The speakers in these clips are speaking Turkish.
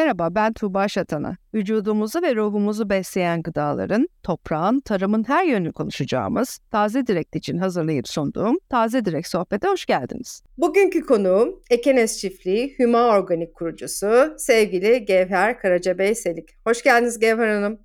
Merhaba ben Tuğba Şatan'a. Vücudumuzu ve ruhumuzu besleyen gıdaların, toprağın, tarımın her yönünü konuşacağımız Taze Direkt için hazırlayıp sunduğum Taze Direkt Sohbet'e hoş geldiniz. Bugünkü konuğum Ekenes Çiftliği Hüma Organik kurucusu sevgili Gevher Karacabey Selik. Hoş geldiniz Gevher Hanım.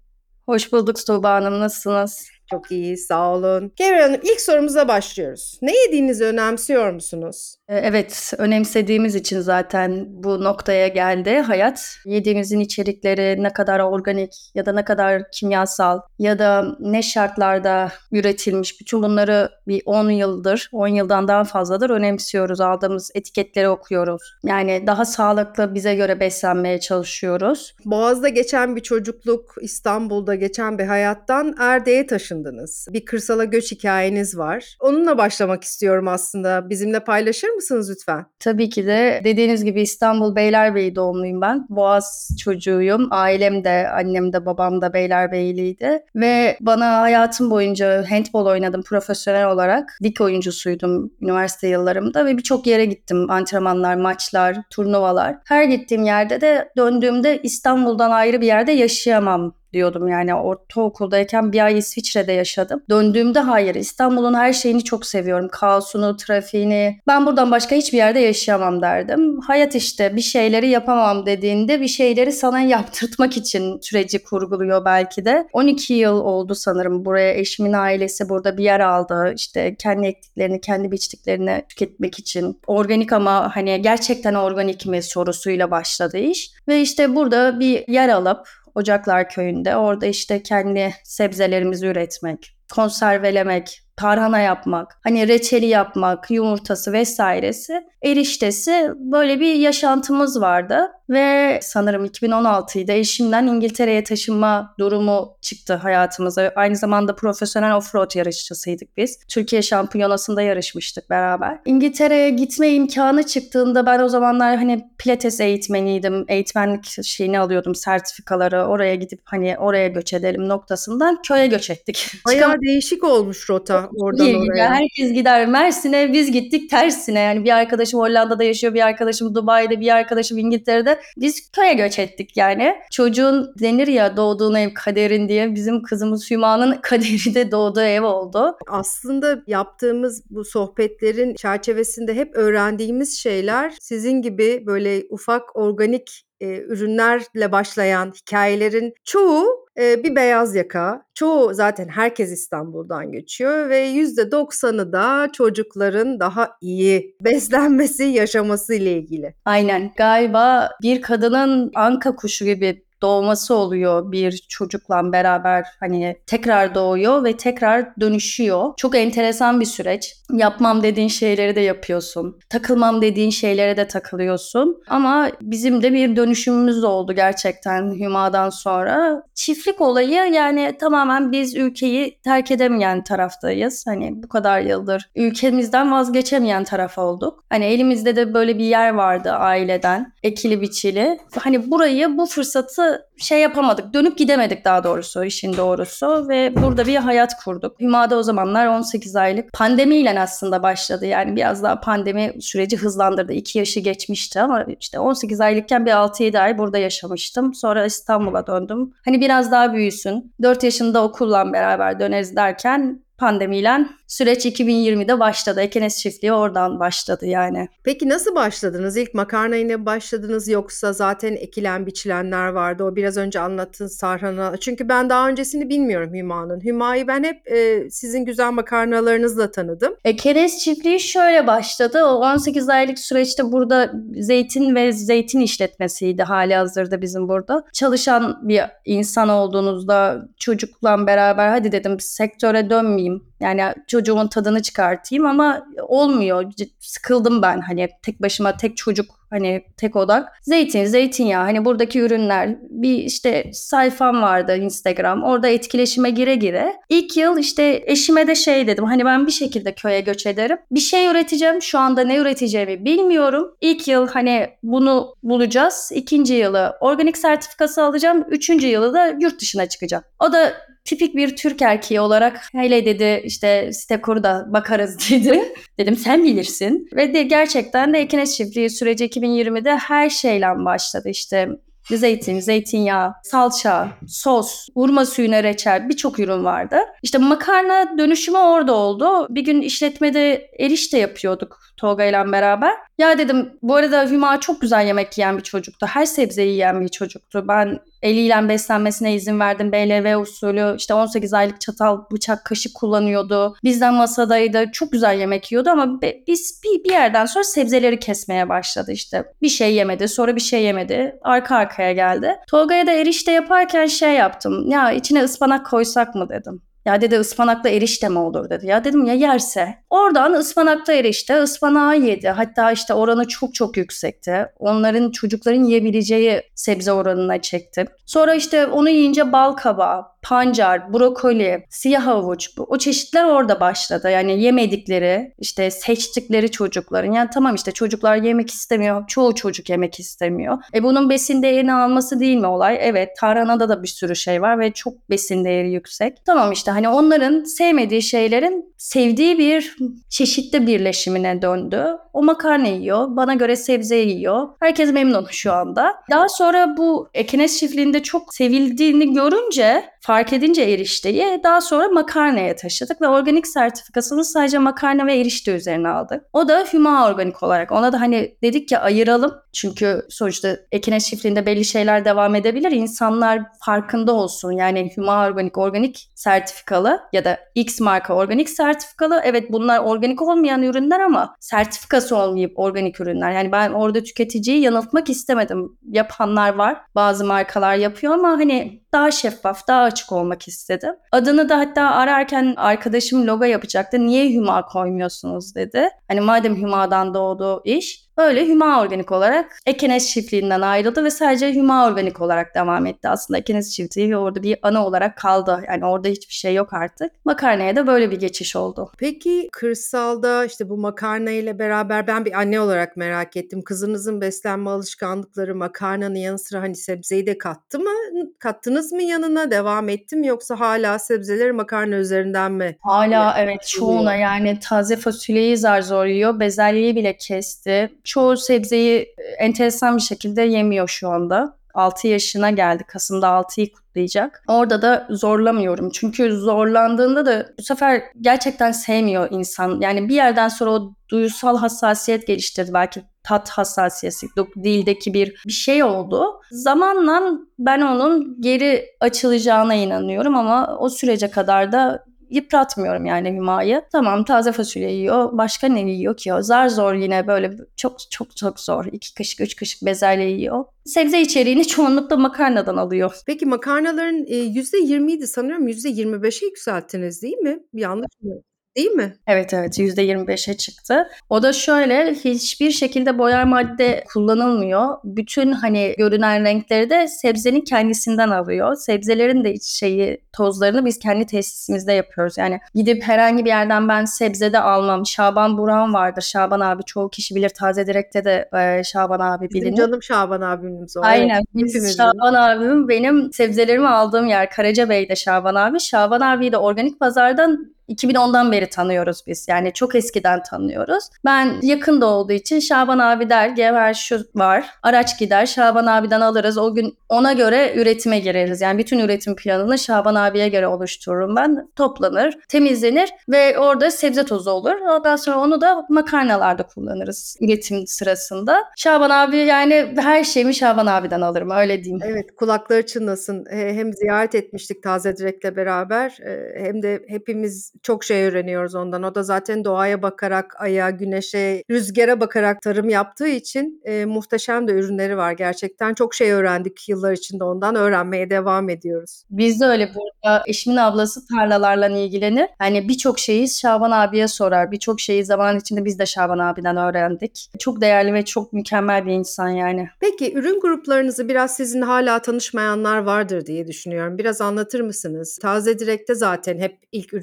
Hoş bulduk Tuğba Hanım. Nasılsınız? Çok iyi, sağ olun. Gevher Hanım ilk sorumuza başlıyoruz. Ne yediğinizi önemsiyor musunuz? Ee, evet, önemsediğimiz için zaten bu noktaya geldi hayat. Yediğimizin içerikleri ne kadar organik ya da ne kadar kimyasal ya da ne şartlarda üretilmiş bütün bunları bir 10 yıldır, 10 yıldan daha fazladır önemsiyoruz. Aldığımız etiketleri okuyoruz. Yani daha sağlıklı bize göre beslenmeye çalışıyoruz. Boğaz'da geçen bir çocukluk, İstanbul'da geçen bir hayattan Erde'ye taşındınız. Bir kırsala göç hikayeniz var. Onunla başlamak istiyorum aslında. Bizimle paylaşır mısınız lütfen? Tabii ki de dediğiniz gibi İstanbul Beylerbeyi doğumluyum ben. Boğaz çocuğuyum. Ailem de, annem de, babam da Beylerbeyliydi. Ve bana hayatım boyunca handball oynadım profesyonel olarak. Lig oyuncusuydum üniversite yıllarımda ve birçok yere gittim. Antrenmanlar, maçlar, turnuvalar. Her gittiğim yerde de döndüğümde İstanbul'dan ayrı bir yerde yaşayamam diyordum. Yani ortaokuldayken bir ay İsviçre'de yaşadım. Döndüğümde hayır İstanbul'un her şeyini çok seviyorum. Kaosunu, trafiğini. Ben buradan başka hiçbir yerde yaşayamam derdim. Hayat işte bir şeyleri yapamam dediğinde bir şeyleri sana yaptırtmak için süreci kurguluyor belki de. 12 yıl oldu sanırım buraya eşimin ailesi burada bir yer aldı. İşte kendi ektiklerini, kendi biçtiklerini tüketmek için. Organik ama hani gerçekten organik mi sorusuyla başladı iş. Ve işte burada bir yer alıp Ocaklar Köyü'nde. Orada işte kendi sebzelerimizi üretmek, konservelemek, tarhana yapmak, hani reçeli yapmak, yumurtası vesairesi, eriştesi böyle bir yaşantımız vardı. Ve sanırım 2016'ydı eşimden İngiltere'ye taşınma durumu çıktı hayatımıza. Aynı zamanda profesyonel offroad yarışçısıydık biz. Türkiye şampiyonasında yarışmıştık beraber. İngiltere'ye gitme imkanı çıktığında ben o zamanlar hani pilates eğitmeniydim. Eğitmenlik şeyini alıyordum sertifikaları. Oraya gidip hani oraya göç edelim noktasından köye göç ettik. Bayağı değişik olmuş rota oradan İyi, oraya. Herkes gider Mersin'e biz gittik tersine. Yani bir arkadaşım Hollanda'da yaşıyor, bir arkadaşım Dubai'de, bir arkadaşım İngiltere'de. Biz köye göç ettik yani. Çocuğun denir ya doğduğun ev kaderin diye bizim kızımız Hüma'nın kaderi de doğduğu ev oldu. Aslında yaptığımız bu sohbetlerin çerçevesinde hep öğrendiğimiz şeyler sizin gibi böyle ufak organik e, ürünlerle başlayan hikayelerin çoğu e, bir beyaz yaka. Çoğu zaten herkes İstanbul'dan geçiyor ve yüzde doksanı da çocukların daha iyi beslenmesi, yaşaması ile ilgili. Aynen. Galiba bir kadının anka kuşu gibi doğması oluyor bir çocukla beraber hani tekrar doğuyor ve tekrar dönüşüyor. Çok enteresan bir süreç. Yapmam dediğin şeyleri de yapıyorsun. Takılmam dediğin şeylere de takılıyorsun. Ama bizim de bir dönüşümümüz oldu gerçekten Hüma'dan sonra. Çiftlik olayı yani tamamen biz ülkeyi terk edemeyen taraftayız. Hani bu kadar yıldır ülkemizden vazgeçemeyen taraf olduk. Hani elimizde de böyle bir yer vardı aileden. Ekili biçili. Hani burayı bu fırsatı şey yapamadık. Dönüp gidemedik daha doğrusu işin doğrusu ve burada bir hayat kurduk. Hüma'da o zamanlar 18 aylık pandemiyle aslında başladı. Yani biraz daha pandemi süreci hızlandırdı. 2 yaşı geçmişti ama işte 18 aylıkken bir 6-7 ay burada yaşamıştım. Sonra İstanbul'a döndüm. Hani biraz daha büyüsün. 4 yaşında okulla beraber döneriz derken pandemiyle süreç 2020'de başladı. Ekenes çiftliği oradan başladı yani. Peki nasıl başladınız? İlk makarna ile başladınız yoksa zaten ekilen biçilenler vardı. O biraz önce anlattığın sarhana. Çünkü ben daha öncesini bilmiyorum Hüma'nın. Hüma'yı ben hep e, sizin güzel makarnalarınızla tanıdım. Ekenes çiftliği şöyle başladı. O 18 aylık süreçte burada zeytin ve zeytin işletmesiydi hali hazırda bizim burada. Çalışan bir insan olduğunuzda çocukla beraber hadi dedim sektöre dönmeyeyim. Yani çocuğumun tadını çıkartayım ama olmuyor. Sıkıldım ben hani tek başıma tek çocuk hani tek odak. Zeytin, zeytinyağı hani buradaki ürünler bir işte sayfam vardı Instagram orada etkileşime gire gire. İlk yıl işte eşime de şey dedim hani ben bir şekilde köye göç ederim. Bir şey üreteceğim şu anda ne üreteceğimi bilmiyorum. İlk yıl hani bunu bulacağız. İkinci yılı organik sertifikası alacağım. Üçüncü yılı da yurt dışına çıkacağım. O da tipik bir Türk erkeği olarak hele dedi işte site kur da bakarız dedi. Dedim sen bilirsin. Ve de gerçekten de Ekines çiftliği süreci 2020'de her şeyle başladı işte Zeytin, zeytinyağı, salça, sos, vurma suyuna reçel birçok ürün vardı. İşte makarna dönüşümü orada oldu. Bir gün işletmede erişte yapıyorduk Tolga ile beraber. Ya dedim bu arada Hüma çok güzel yemek yiyen bir çocuktu. Her sebzeyi yiyen bir çocuktu. Ben eliyle beslenmesine izin verdim. BLV usulü işte 18 aylık çatal, bıçak, kaşık kullanıyordu. Bizden masadaydı. Çok güzel yemek yiyordu ama biz bir, bir yerden sonra sebzeleri kesmeye başladı işte. Bir şey yemedi, sonra bir şey yemedi. Arka arkaya geldi. Tolga'ya da erişte yaparken şey yaptım. Ya içine ıspanak koysak mı dedim. Ya dedi ıspanakla erişte mi olur dedi. Ya dedim ya yerse. Oradan ıspanakla erişte ıspanağı yedi. Hatta işte oranı çok çok yüksekti. Onların çocukların yiyebileceği sebze oranına çektim. Sonra işte onu yiyince bal kabağı, pancar, brokoli, siyah havuç o çeşitler orada başladı. Yani yemedikleri işte seçtikleri çocukların yani tamam işte çocuklar yemek istemiyor. Çoğu çocuk yemek istemiyor. E bunun besin değerini alması değil mi olay? Evet tarhanada da bir sürü şey var ve çok besin değeri yüksek. Tamam işte hani onların sevmediği şeylerin sevdiği bir çeşitli birleşimine döndü. O makarna yiyor. Bana göre sebze yiyor. Herkes memnun şu anda. Daha sonra bu Ekenes çiftliğinde çok sevildiğini görünce fark edince erişteyi daha sonra makarnaya taşıdık ve organik sertifikasını sadece makarna ve erişte üzerine aldık. O da Hüma organik olarak. Ona da hani dedik ki ayıralım. Çünkü sonuçta Ekenes çiftliğinde belli şeyler devam edebilir. İnsanlar farkında olsun. Yani Hüma organik organik sertifikalı ya da X marka organik sertifikalı. Evet bunlar organik olmayan ürünler ama sertifikası olmayıp organik ürünler. Yani ben orada tüketiciyi yanıltmak istemedim. Yapanlar var. Bazı markalar yapıyor ama hani daha şeffaf, daha açık olmak istedim. Adını da hatta ararken arkadaşım logo yapacaktı. Niye Hüma koymuyorsunuz dedi. Hani madem Hüma'dan doğdu iş Öyle Hüma Organik olarak Ekenes çiftliğinden ayrıldı ve sadece Hüma Organik olarak devam etti. Aslında Ekenes çiftliği orada bir ana olarak kaldı. Yani orada hiçbir şey yok artık. Makarnaya da böyle bir geçiş oldu. Peki kırsalda işte bu makarna ile beraber ben bir anne olarak merak ettim. Kızınızın beslenme alışkanlıkları makarnanın yanı sıra hani sebzeyi de kattı mı? Kattınız mı yanına? Devam etti mi? Yoksa hala sebzeleri makarna üzerinden mi? Hala evet çoğuna yani taze fasulyeyi zar zor yiyor. Bezelyeyi bile kesti çoğu sebzeyi e, enteresan bir şekilde yemiyor şu anda. 6 yaşına geldi. Kasım'da 6'yı kutlayacak. Orada da zorlamıyorum. Çünkü zorlandığında da bu sefer gerçekten sevmiyor insan. Yani bir yerden sonra o duyusal hassasiyet geliştirdi. Belki tat hassasiyeti, dildeki bir bir şey oldu. Zamanla ben onun geri açılacağına inanıyorum ama o sürece kadar da yıpratmıyorum yani Hüma'yı. Tamam taze fasulye yiyor. Başka ne yiyor ki o? Zar zor yine böyle çok çok çok zor. İki kaşık üç kaşık bezelye yiyor. Sebze içeriğini çoğunlukla makarnadan alıyor. Peki makarnaların %20'ydi sanıyorum %25'e yükselttiniz değil mi? Yanlış mı? Değil mi? Evet evet %25'e çıktı. O da şöyle hiçbir şekilde boyar madde kullanılmıyor. Bütün hani görünen renkleri de sebzenin kendisinden alıyor. Sebzelerin de iç şeyi tozlarını biz kendi tesisimizde yapıyoruz. Yani gidip herhangi bir yerden ben sebzede almam. Şaban Buran vardır. Şaban abi çoğu kişi bilir. Taze Direk'te de e, Şaban abi bilinir. Bizim canım Şaban abimiz o. Aynen. Evet, Şaban abim benim sebzelerimi aldığım yer Karacabey'de Şaban abi. Şaban abiyi de organik pazardan 2010'dan beri tanıyoruz biz. Yani çok eskiden tanıyoruz. Ben yakında olduğu için Şaban abi der Gever şu var. Araç gider Şaban abiden alırız. O gün ona göre üretime gireriz. Yani bütün üretim planını Şaban abiye göre oluştururum ben. Toplanır, temizlenir ve orada sebze tozu olur. Ondan sonra onu da makarnalarda kullanırız üretim sırasında. Şaban abi yani her şeyimi Şaban abiden alırım öyle diyeyim. Evet kulakları çınlasın. Hem ziyaret etmiştik Taze Direk'le beraber hem de hepimiz çok şey öğreniyoruz ondan. O da zaten doğaya bakarak, aya, güneşe, rüzgara bakarak tarım yaptığı için e, muhteşem de ürünleri var. Gerçekten çok şey öğrendik yıllar içinde ondan. Öğrenmeye devam ediyoruz. Biz de öyle burada eşimin ablası tarlalarla ilgilenir. Hani birçok şeyi Şaban abiye sorar. Birçok şeyi zaman içinde biz de Şaban abiden öğrendik. Çok değerli ve çok mükemmel bir insan yani. Peki ürün gruplarınızı biraz sizin hala tanışmayanlar vardır diye düşünüyorum. Biraz anlatır mısınız? Taze Direk'te zaten hep ilk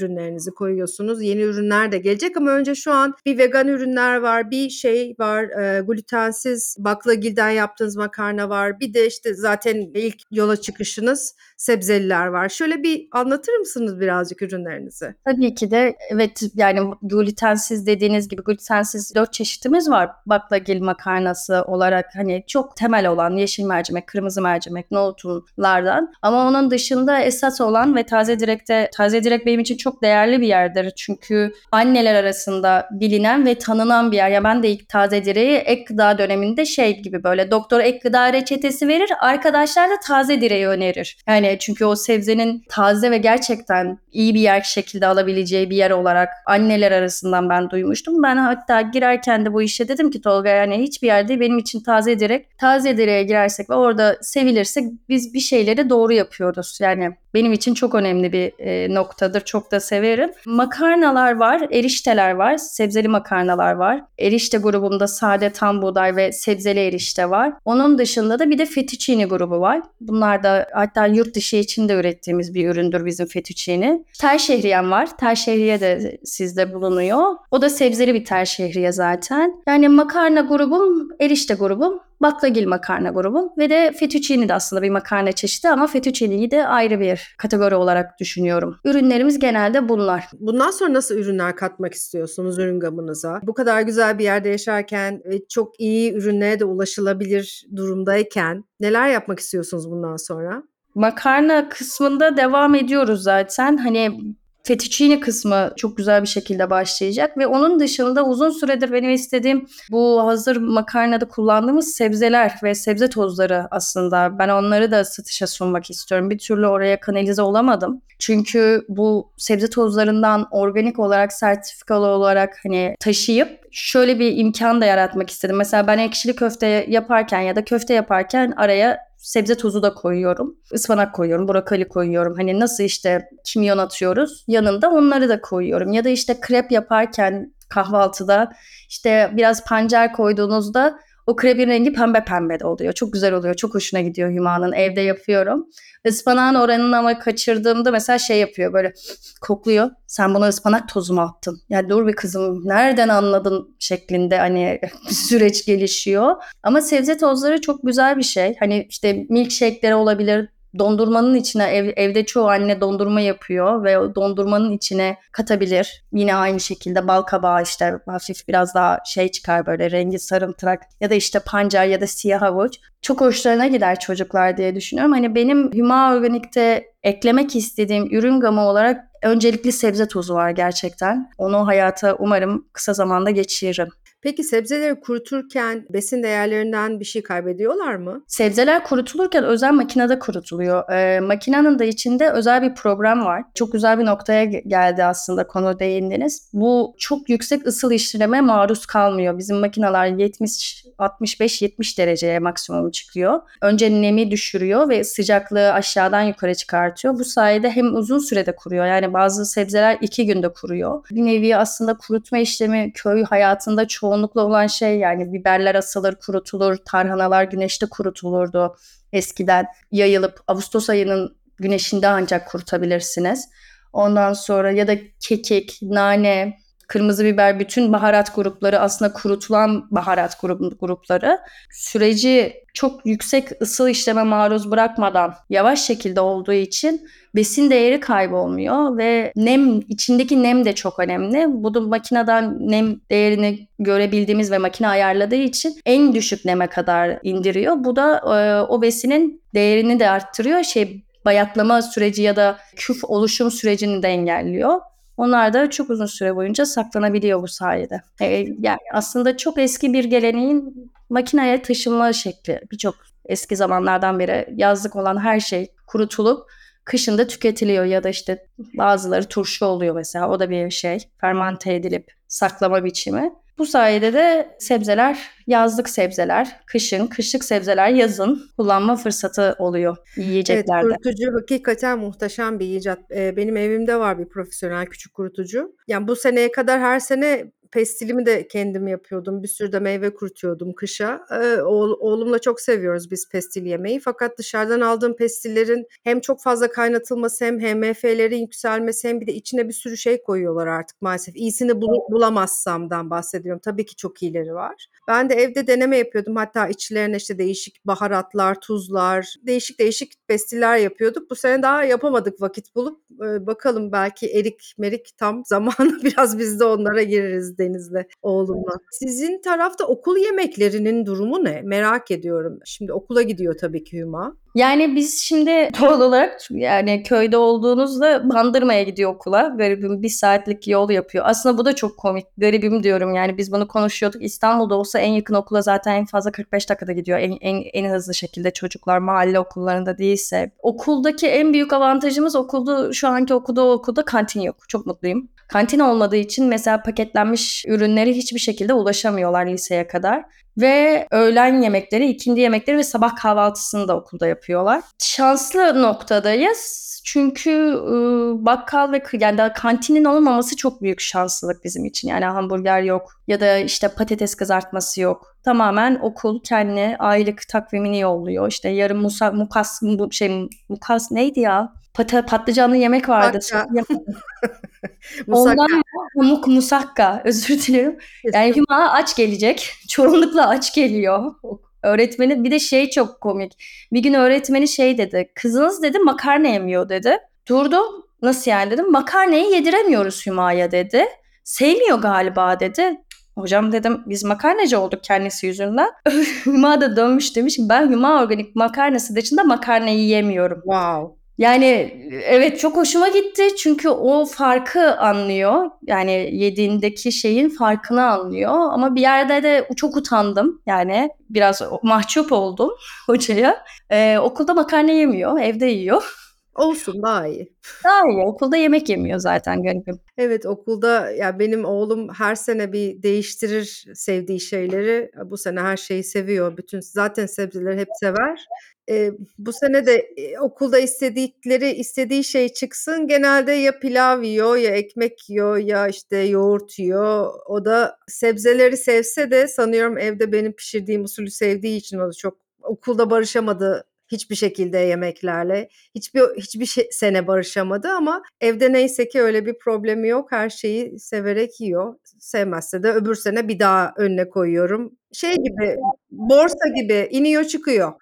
ürünlerinizi koyuyorsunuz. Yeni ürünler de gelecek ama önce şu an bir vegan ürünler var, bir şey var, e, glutensiz baklagilden yaptığınız makarna var. Bir de işte zaten ilk yola çıkışınız sebzeliler var. Şöyle bir anlatır mısınız birazcık ürünlerinizi? Tabii ki de evet yani glutensiz dediğiniz gibi glutensiz dört çeşitimiz var. Baklagil makarnası olarak hani çok temel olan yeşil mercimek, kırmızı mercimek, nohutunlardan. Ama onun dışında esas olan ve taze direkte taze direk benim için çok değerli bir yerdir. Çünkü anneler arasında bilinen ve tanınan bir yer. Ya ben de ilk taze direği ek gıda döneminde şey gibi böyle doktor ek gıda reçetesi verir. Arkadaşlar da taze direği önerir. Yani çünkü o sebzenin taze ve gerçekten iyi bir yer şekilde alabileceği bir yer olarak anneler arasından ben duymuştum. Ben hatta girerken de bu işe dedim ki Tolga yani hiçbir yerde benim için taze direk. Taze direğe girersek ve orada sevilirsek biz bir şeyleri doğru yapıyoruz. Yani benim için çok önemli bir e, noktadır. Çok da severim. Makarnalar var, erişteler var, sebzeli makarnalar var. Erişte grubunda sade tam buğday ve sebzeli erişte var. Onun dışında da bir de fettuccine grubu var. Bunlar da hatta yurt dışı için de ürettiğimiz bir üründür bizim fettuccine. Tel şehriyem var. Tel şehriye de sizde bulunuyor. O da sebzeli bir tel şehriye zaten. Yani makarna grubum, erişte grubum baklagil makarna grubum ve de fettuccine de aslında bir makarna çeşidi ama fettuccine'yi de ayrı bir kategori olarak düşünüyorum. Ürünlerimiz genelde bunlar. Bundan sonra nasıl ürünler katmak istiyorsunuz ürün gamınıza? Bu kadar güzel bir yerde yaşarken ve çok iyi ürünlere de ulaşılabilir durumdayken neler yapmak istiyorsunuz bundan sonra? Makarna kısmında devam ediyoruz zaten. Hani fettuccine kısmı çok güzel bir şekilde başlayacak ve onun dışında uzun süredir benim istediğim bu hazır makarnada kullandığımız sebzeler ve sebze tozları aslında ben onları da satışa sunmak istiyorum. Bir türlü oraya kanalize olamadım. Çünkü bu sebze tozlarından organik olarak sertifikalı olarak hani taşıyıp şöyle bir imkan da yaratmak istedim. Mesela ben ekşili köfte yaparken ya da köfte yaparken araya sebze tozu da koyuyorum. Ispanak koyuyorum, brokoli koyuyorum. Hani nasıl işte kimyon atıyoruz yanında onları da koyuyorum. Ya da işte krep yaparken kahvaltıda işte biraz pancar koyduğunuzda o krebin rengi pembe pembe de oluyor. Çok güzel oluyor. Çok hoşuna gidiyor Hüma'nın. Evde yapıyorum. Ispanağın oranını ama kaçırdığımda mesela şey yapıyor böyle kokluyor. Sen buna ıspanak tozu mu attın? Ya dur bir kızım nereden anladın şeklinde hani süreç gelişiyor. Ama sebze tozları çok güzel bir şey. Hani işte milkshake'lere olabilir, dondurmanın içine ev, evde çoğu anne dondurma yapıyor ve dondurmanın içine katabilir. Yine aynı şekilde bal kabağı işte hafif biraz daha şey çıkar böyle rengi sarımtırak ya da işte pancar ya da siyah havuç. Çok hoşlarına gider çocuklar diye düşünüyorum. Hani benim Hüma Organik'te eklemek istediğim ürün gamı olarak öncelikli sebze tozu var gerçekten. Onu hayata umarım kısa zamanda geçiririm. Peki sebzeleri kuruturken besin değerlerinden bir şey kaybediyorlar mı? Sebzeler kurutulurken özel makinede kurutuluyor. Ee, makinenin de içinde özel bir program var. Çok güzel bir noktaya geldi aslında konu değindiniz. Bu çok yüksek ısıl işleme maruz kalmıyor. Bizim makineler 70 65-70 dereceye maksimum çıkıyor. Önce nemi düşürüyor ve sıcaklığı aşağıdan yukarı çıkartıyor. Bu sayede hem uzun sürede kuruyor. Yani bazı sebzeler iki günde kuruyor. Bir nevi aslında kurutma işlemi köy hayatında çoğu çoğunlukla olan şey yani biberler asılır, kurutulur, tarhanalar güneşte kurutulurdu eskiden. Yayılıp Ağustos ayının güneşinde ancak kurutabilirsiniz. Ondan sonra ya da kekik, nane, kırmızı biber bütün baharat grupları aslında kurutulan baharat grup, grupları süreci çok yüksek ısı işleme maruz bırakmadan yavaş şekilde olduğu için besin değeri kaybolmuyor ve nem içindeki nem de çok önemli. Bu da makineden nem değerini görebildiğimiz ve makine ayarladığı için en düşük neme kadar indiriyor. Bu da e, o besinin değerini de arttırıyor. Şey bayatlama süreci ya da küf oluşum sürecini de engelliyor. Onlar da çok uzun süre boyunca saklanabiliyor bu sayede. E, yani aslında çok eski bir geleneğin makineye taşınma şekli. Birçok eski zamanlardan beri yazlık olan her şey kurutulup kışında tüketiliyor ya da işte bazıları turşu oluyor mesela o da bir şey fermente edilip saklama biçimi. Bu sayede de sebzeler yazlık sebzeler, kışın, kışlık sebzeler yazın kullanma fırsatı oluyor yiyeceklerde. Evet, kurutucu hakikaten muhteşem bir icat. Benim evimde var bir profesyonel küçük kurutucu. Yani bu seneye kadar her sene pestilimi de kendim yapıyordum. Bir sürü de meyve kurutuyordum kışa. Oğul, oğlumla çok seviyoruz biz pestil yemeği. Fakat dışarıdan aldığım pestillerin hem çok fazla kaynatılması hem HMF'lerin yükselmesi hem bir de içine bir sürü şey koyuyorlar artık maalesef. İyisini bul, bulamazsamdan bahsediyorum. Tabii ki çok iyileri var. Ben de evde deneme yapıyordum. Hatta içlerine işte değişik baharatlar, tuzlar, değişik değişik pestiller yapıyorduk. Bu sene daha yapamadık vakit bulup. Ee, bakalım belki erik merik tam zamanı biraz biz de onlara gireriz Deniz'le oğlumla. Sizin tarafta okul yemeklerinin durumu ne? Merak ediyorum. Şimdi okula gidiyor tabii ki Hüma. Yani biz şimdi doğal olarak yani köyde olduğunuzda Bandırma'ya gidiyor okula. Garibim bir saatlik yol yapıyor. Aslında bu da çok komik. Garibim diyorum yani biz bunu konuşuyorduk. İstanbul'da olsa en yakın okula zaten en fazla 45 dakikada gidiyor. En, en, en hızlı şekilde çocuklar mahalle okullarında değilse. Okuldaki en büyük avantajımız okulda şu anki okulda okulda kantin yok. Çok mutluyum. Kantin olmadığı için mesela paketlenmiş ürünleri hiçbir şekilde ulaşamıyorlar liseye kadar. Ve öğlen yemekleri, ikindi yemekleri ve sabah kahvaltısını da okulda yapıyorlar. Şanslı noktadayız. Çünkü e, bakkal ve yani daha kantinin olmaması çok büyük şanslılık bizim için. Yani hamburger yok ya da işte patates kızartması yok. Tamamen okul kendi aylık takvimini yolluyor. İşte yarın musa, mukas bu şey mukas neydi ya? Pat patlıcanlı yemek vardı. Ondan pamuk musakka özür dilerim. Yani Hüma aç gelecek. Çoğunlukla aç geliyor. Öğretmeni bir de şey çok komik. Bir gün öğretmeni şey dedi. Kızınız dedi makarna yemiyor dedi. Durdum. Nasıl yani dedim. Makarnayı yediremiyoruz Hüma'ya dedi. Sevmiyor galiba dedi. Hocam dedim biz makarnacı olduk kendisi yüzünden. Hüma da dönmüş demiş ben Hüma organik makarnası dışında makarnayı yemiyorum. Wow. Yani evet çok hoşuma gitti çünkü o farkı anlıyor. Yani yediğindeki şeyin farkını anlıyor. Ama bir yerde de çok utandım. Yani biraz mahcup oldum hocaya. Ee, okulda makarna yemiyor, evde yiyor. Olsun daha iyi. Daha iyi. Okulda yemek yemiyor zaten garibim. Evet okulda ya benim oğlum her sene bir değiştirir sevdiği şeyleri. Bu sene her şeyi seviyor. Bütün zaten sebzeleri hep sever. Ee, bu sene de e, okulda istedikleri istediği şey çıksın. Genelde ya pilav yiyor ya ekmek yiyor ya işte yoğurt yiyor. O da sebzeleri sevse de sanıyorum evde benim pişirdiğim usulü sevdiği için o da çok okulda barışamadı hiçbir şekilde yemeklerle. Hiçbir hiçbir şey, sene barışamadı ama evde neyse ki öyle bir problemi yok. Her şeyi severek yiyor. Sevmezse de öbür sene bir daha önüne koyuyorum. Şey gibi borsa gibi iniyor çıkıyor.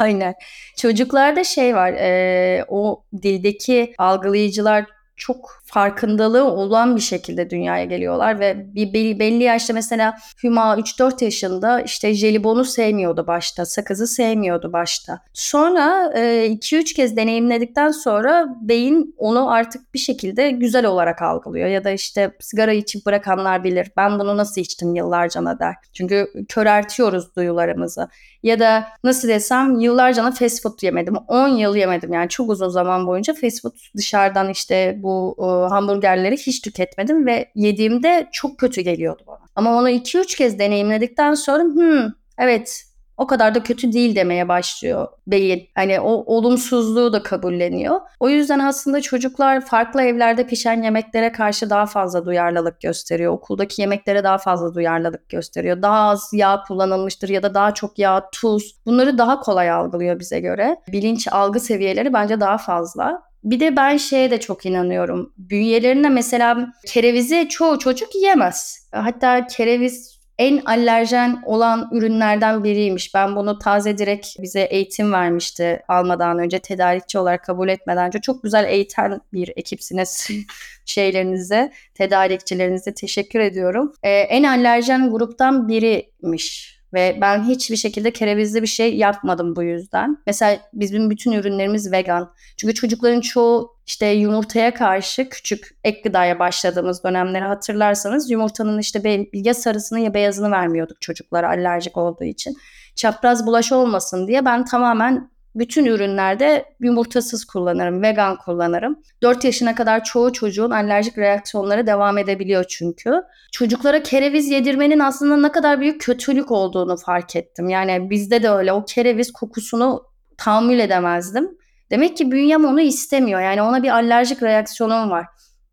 Aynen. Çocuklarda şey var, e, o dildeki algılayıcılar çok farkındalığı olan bir şekilde dünyaya geliyorlar ve bir belli yaşta mesela Hüma 3-4 yaşında işte jelibonu sevmiyordu başta, sakızı sevmiyordu başta. Sonra 2-3 e, kez deneyimledikten sonra beyin onu artık bir şekilde güzel olarak algılıyor ya da işte sigara içip bırakanlar bilir. Ben bunu nasıl içtim yıllarca der. Çünkü köreltiyoruz duyularımızı. Ya da nasıl desem yıllarca fast food yemedim. 10 yıl yemedim yani çok uzun zaman boyunca fast food dışarıdan işte bu e, hamburgerleri hiç tüketmedim ve yediğimde çok kötü geliyordu bana. Ama onu 2-3 kez deneyimledikten sonra hmm, evet o kadar da kötü değil demeye başlıyor beyin. Hani o olumsuzluğu da kabulleniyor. O yüzden aslında çocuklar farklı evlerde pişen yemeklere karşı daha fazla duyarlılık gösteriyor. Okuldaki yemeklere daha fazla duyarlılık gösteriyor. Daha az yağ kullanılmıştır ya da daha çok yağ, tuz. Bunları daha kolay algılıyor bize göre. Bilinç algı seviyeleri bence daha fazla. Bir de ben şeye de çok inanıyorum. Bünyelerine mesela kerevizi çoğu çocuk yiyemez. Hatta kereviz en alerjen olan ürünlerden biriymiş. Ben bunu taze direkt bize eğitim vermişti almadan önce tedarikçi olarak kabul etmeden önce. Çok güzel eğiten bir ekipsiniz şeylerinize, tedarikçilerinize teşekkür ediyorum. Ee, en alerjen gruptan biriymiş ve ben hiçbir şekilde kerevizli bir şey yapmadım bu yüzden. Mesela bizim bütün ürünlerimiz vegan. Çünkü çocukların çoğu işte yumurtaya karşı küçük ek gıdaya başladığımız dönemleri hatırlarsanız yumurtanın işte ya sarısını ya beyazını vermiyorduk çocuklara alerjik olduğu için. Çapraz bulaş olmasın diye ben tamamen bütün ürünlerde yumurtasız kullanırım, vegan kullanırım. 4 yaşına kadar çoğu çocuğun alerjik reaksiyonları devam edebiliyor çünkü. Çocuklara kereviz yedirmenin aslında ne kadar büyük kötülük olduğunu fark ettim. Yani bizde de öyle o kereviz kokusunu tahammül edemezdim. Demek ki bünyem onu istemiyor. Yani ona bir alerjik reaksiyonum var.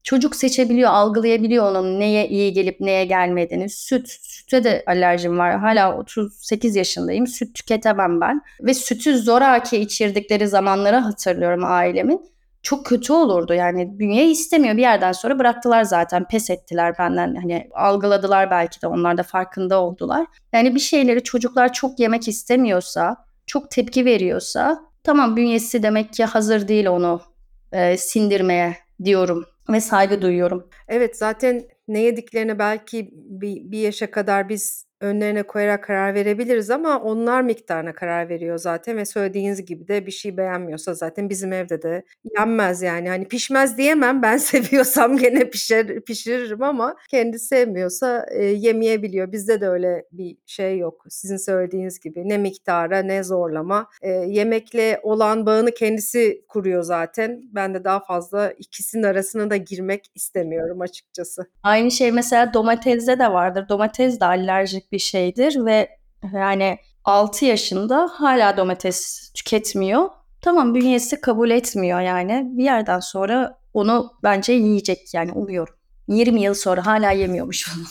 Çocuk seçebiliyor, algılayabiliyor onun neye iyi gelip neye gelmediğini. Süt, süte de alerjim var. Hala 38 yaşındayım. Süt tüketemem ben. Ve sütü zoraki içirdikleri zamanları hatırlıyorum ailemin. Çok kötü olurdu yani bünye istemiyor bir yerden sonra bıraktılar zaten pes ettiler benden hani algıladılar belki de onlar da farkında oldular. Yani bir şeyleri çocuklar çok yemek istemiyorsa çok tepki veriyorsa tamam bünyesi demek ki hazır değil onu e, sindirmeye diyorum ve saygı duyuyorum. Evet zaten ne yediklerine belki bir, bir yaşa kadar biz önlerine koyarak karar verebiliriz ama onlar miktarına karar veriyor zaten ve söylediğiniz gibi de bir şey beğenmiyorsa zaten bizim evde de yenmez yani. Hani pişmez diyemem ben seviyorsam gene pişer, pişiririm ama kendi sevmiyorsa e, yemeyebiliyor. Bizde de öyle bir şey yok sizin söylediğiniz gibi ne miktara ne zorlama. E, yemekle olan bağını kendisi kuruyor zaten. Ben de daha fazla ikisinin arasına da girmek istemiyorum açıkçası. Aynı şey mesela domatesde de vardır. Domates de alerjik bir şeydir ve yani 6 yaşında hala domates tüketmiyor. Tamam bünyesi kabul etmiyor yani. Bir yerden sonra onu bence yiyecek yani umuyorum. 20 yıl sonra hala yemiyormuş bunu.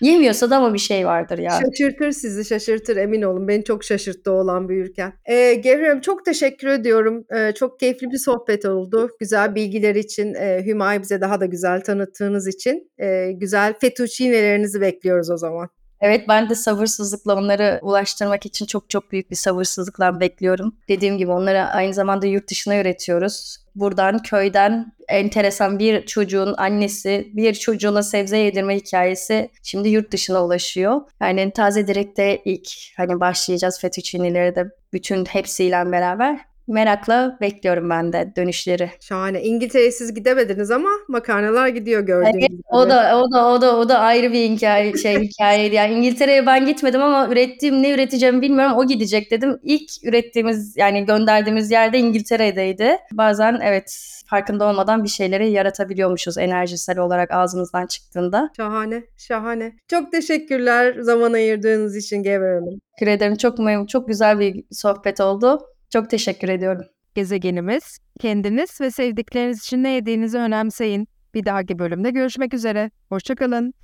Yemiyorsa da ama bir şey vardır ya. Şaşırtır sizi şaşırtır emin olun. Beni çok şaşırttı oğlan büyürken. Ee, Gevrim çok teşekkür ediyorum. Ee, çok keyifli bir sohbet oldu. Güzel bilgiler için, e, Hüma'yı bize daha da güzel tanıttığınız için. E, güzel fettuccinelerinizi bekliyoruz o zaman. Evet ben de sabırsızlıkla onları ulaştırmak için çok çok büyük bir sabırsızlıkla bekliyorum. Dediğim gibi onları aynı zamanda yurt dışına üretiyoruz. Buradan köyden enteresan bir çocuğun annesi bir çocuğuna sebze yedirme hikayesi şimdi yurt dışına ulaşıyor. Yani taze direkte ilk hani başlayacağız fettuccine'leri de bütün hepsiyle beraber. Merakla bekliyorum ben de dönüşleri. Şahane. İngiltere'ye siz gidemediniz ama makarnalar gidiyor gördüğünüz evet, gibi. O da o da o da o da ayrı bir hikaye şey hikayeydi. Yani İngiltere'ye ben gitmedim ama ürettiğim ne üreteceğimi bilmiyorum. O gidecek dedim. İlk ürettiğimiz yani gönderdiğimiz yerde İngiltere'deydi. Bazen evet farkında olmadan bir şeyleri yaratabiliyormuşuz enerjisel olarak ağzımızdan çıktığında. Şahane, şahane. Çok teşekkürler zaman ayırdığınız için Gevher Hanım. Teşekkür ederim. Çok memnun, çok güzel bir sohbet oldu. Çok teşekkür ediyorum. Gezegenimiz, kendiniz ve sevdikleriniz için ne yediğinizi önemseyin. Bir dahaki bölümde görüşmek üzere. Hoşçakalın.